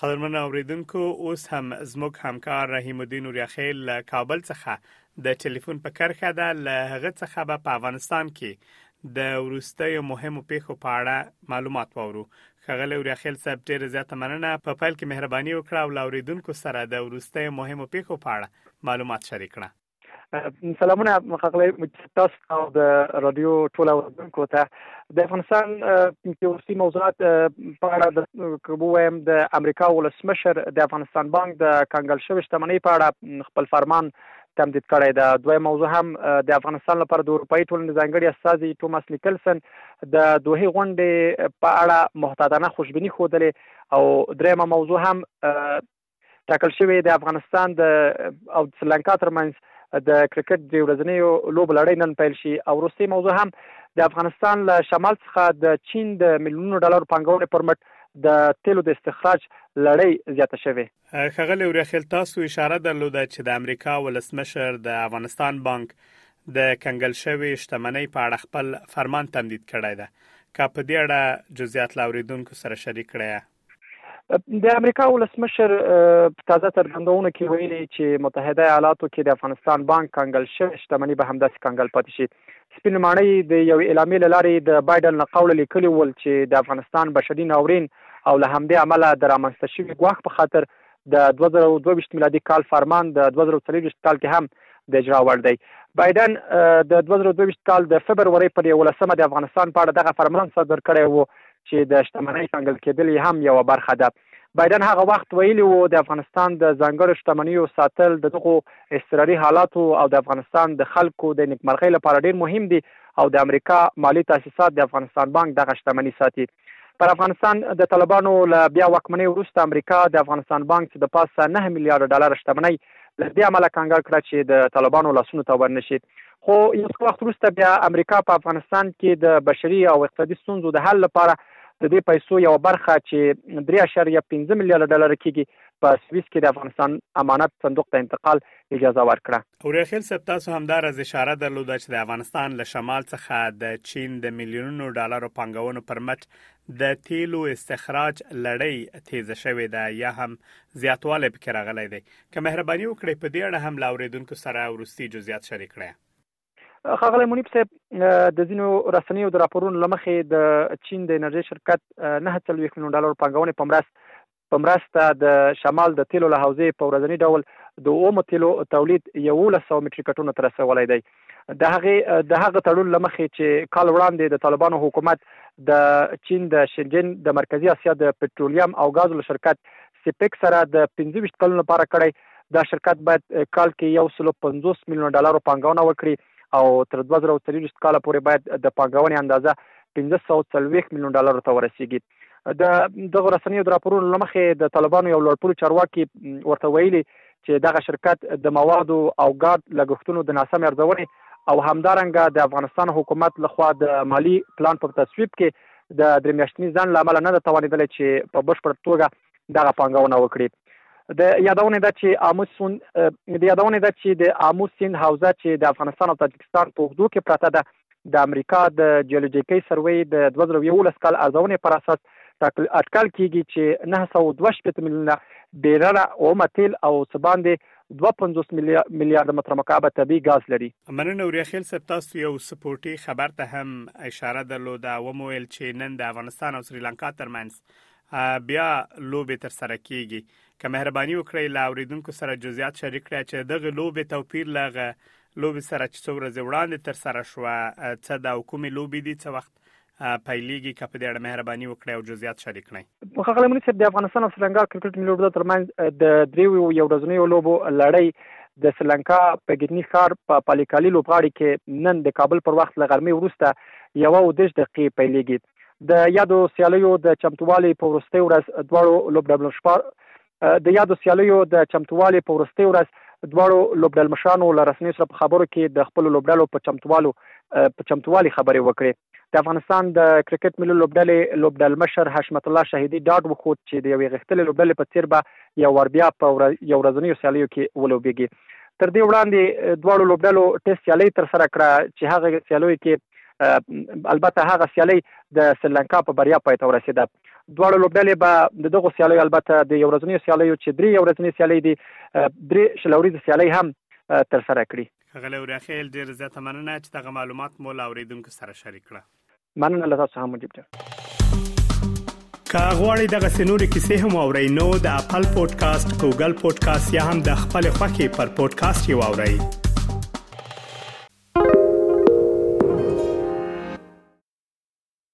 قدرمن اوریدونکو اوس هم زموږ همکار رحیم الدین اوریاخیل له کابل څخه د ټلیفون په کرخه ده له هغه څخه به په افغانستان کې د ورستیو مهمو پیښو په اړه معلومات وورو خغل اوریاخیل صاحب ډیر زیاته مننه په پیل کې مهرباني وکړه او لاوریدونکو سره د ورستیو مهمو پیښو په اړه معلومات شریک کړه سلامونه مخغلی تاسو او د رادیو ټول اوریدونکو ته د افغانستان کې اوسي موضوعات په اړه د کوم د امریکا ولسمشر د افغانستان بانک د کنګل شوې شتمنۍ په اړه خپل فرمان تمدید کړی دا دوی موضوع هم د افغانستان لپاره د اروپאי ټولنې ځانګړي استاذ ټوماس نیکلسن د دوه غونډې په اړه محتاطانه خوشبینی خوده او درېمه موضوع هم ټاکل شوې د افغانستان د او سریلانکا ترمنځ د کرکټ د ورځنیو لوبو لړۍ نن پیل شي او وروستۍ موضوع هم د افغانستان له شمال څخه د چین د میلیونونو ډالرو پانګونې پر مټ د تیلو د استخراج لړۍ زیاته شوې ښاغلی وریخیل تاسو اشاره درلوده چې د امریکا ولسمشر د افغانستان بانک د کنګل شوې شتمنۍ په اړه خپل فرمان تمدید کړی ده که په دې اړه جزئیات لاوریدونکو سره شریک کړئ د امریکا ولسمشر په تازه څرګندونو کې ویلي چې متحده ایالاتو کې د افغانستان بانک کنګل شوې شتمني به همداسې کنګل پاتې شي سپین ماڼۍ د یو اعلامیې له لارې د بایډن له قوله لیکلي ول چې د افغانستان بشري ناورین او له همدې امله د رامنځته شوي ګواښ په خاطر د دوه زره او دوه ویشت میلادي کال فرمان د دوه زره او څلور ویشت کال کې هم د اجرا وړ دی. بایډن د دوه زره او دوه ویشت کال د فبرورۍ پر یولسمه د افغانستان په اړه دغه فرمان صادر کړی و چې د شتمنۍ کنګل کېدل یې هم یوه برخه ده. بایډن هغه وخت ویلي وو د افغانستان د ځانګړو شتمنیو ساتل د دغو اضطراري حالاتو او د افغانستان د خلکو د نیکمرغۍ لپاره ډیر مهم دي او د امریکا مالي تاسیسات د افغانستان بانک دغه شتمني ساتي. پر افغانستان د طالبانو له بیا واکمنۍ وروسته امریکا د افغانستان بانک څه د پاسه نهه میلیارډه ډالر شتمنۍ له دې امله کانګړ کړه چې د طالبانو لاسونو ته ورنشي خو یو څه وخت وروسته بیا امریکا په افغانستان کې د بشري او اقتصادي ستونزو د حل لپاره د دې پیسو یو برخه چې درې اشاریه پنځه میلیارډه ډالر کېږي په سویس کې د افغانستان امانت صندوق ته انتقال اجازه ورکړه. اوریاخیل صاحب تاسو همداراز اشاره درلوده چې د افغانستان له شمال څخه د چین د میلیونونو ډالرو پانګونو پر مټ د تیلو استخراج لړۍ تیز شوې ده یا هم زیاتوالی پکې راغلی دی که مهرباني وکړئ په دې اړه هم له اوریدونکو سره ورستي جزئیات شریک کړئ خغلی منیب صاحب د ځینو رسنیو د راپورونو لمخې د چین د انرژي شرکت 9 میلیون ډالر پانګونې په مرسته په مرسته د شمال د تېلو له حوزې په ورځني ډول د اومو تېلو تولید یوولس سوه مټریکه ټنو ته رسولی دی. د هغې د هغه تړون له مخې چې کال وړاندې د طالبانو حکومت د چین د شنجین د مرکزي اسیا د پټرولیم او ګازو له شرکت سیپک سره د پنځه ویشت کلونو لپاره کړی، دا شرکت باید کال کې یو سلو پنځوس میلیونه ډالرو پانګونه وکړي او تر دوه زره او څلوېښت کال پورې باید د پانګونې اندازه پنځه سوه او څلوېښت میلیونه ډالرو ته ورسېږي. د دغه رسنیو د راپورونو لمخې د طالبانو یو لوړپوړي چارواکي ورته ویلي چې دغه شرکت د موادو او ګارد لګښتونو د ناسم ارزونې او همدارنګه د افغانستان حکومت لخوا د مالی پلان په تصویب کې د درې میاشتني ځنډ لامل نه ده توانیدلی چې په بشپړ توګه دغه پانګونه وکړي د یادونه ده چې آمو سوند د یادونه ده چې د آمو سیند حوزه چې د افغانستان او تاجکستان په اوږدو کې پراته ده د امریکا د جیولوجیکۍ سروې د دوه زره او یوولس کال ارزونې پر اساس ټاکل اټکل کېږي چې نهه سوه او دوه شپېته میلیونه بېرله اومه تېل او څه باندې دوه پنځوس میلیارده متر مکعبه طبیعي ګاز لري. مننه وریاخېل صاحب، تاسو یو سپورټي خبر ته هم اشاره درلوده او ومو ویل چې نن د افغانستان او سریلانکا ترمنځ بیا لوبې ترسره کېږي، که مهرباني وکړئ له اورېدونکو سره جزئیات شریک کړئ چې د دغې لوبې توپیر له هغه لوبې سره چې څو ورځې وړاندې تر سره شوه څه دا او کومې لوبې دي څه وخت پیلېږي که په دې اړه مهرباني وکړئ او جزئیات شریک کړئ ښاغلی مولوي صاحب د افغانستان او سریلانکا کرکټ ملي لوبډلو ترمنځ د دریو یو ورځنیو لوبو لړۍ د سریلانکا په ګیدنی ښار په پالیکالي لوبغاړي کې نن د کابل پر وخت له غرمې وروسته یو او دش دقیقې پیلېږي د یادو سیالیو د چمتووالي په وروستۍ ورځ دواړو لوبډلو شپار د یادو سیالیو د چمتووالي په وروستۍ ورځ دواړو لوبډلمشرانو له رسنیو سره په خبرو کې د خپلو لوبډلو په چمتووالو په چمتووالي خبرې وکړې. د افغانستان د کرکټ ملي لوبډلې لوبډلمشر حشمت الله شهیدي ډاډ وښود چې د یوې غښتلې لوبډلې په څېر به یو وار بیا په یو ورځنیو سیالیو کې ولوبېږي. تر دې وړاندې دواړو لوبډلو ټېسټ سیالۍ ترسره کړه چې هغه سیالیو کې البته هغه سیالۍ د سریلانکا په بریا پای ته ورسېده. دواړه لوبډلې به د دغو سیالیو البته د یو ورځنیو سیالیو چې درې یو ورځنۍ سیالۍ دي درې شلوريزه سیالۍ هم تر سره کړي غلې ورخیل ډیر زیاته مننه چې دغه معلومات مو لاوریدونکو سره شریک کړه مننه له تاسو هم مجيب جان که غواړئ دغه سنوري کیسې هم او رینو د خپل پودکاسټ ګوګل پودکاسټ یا هم د خپل خاكي پر پودکاسټ یو اورئ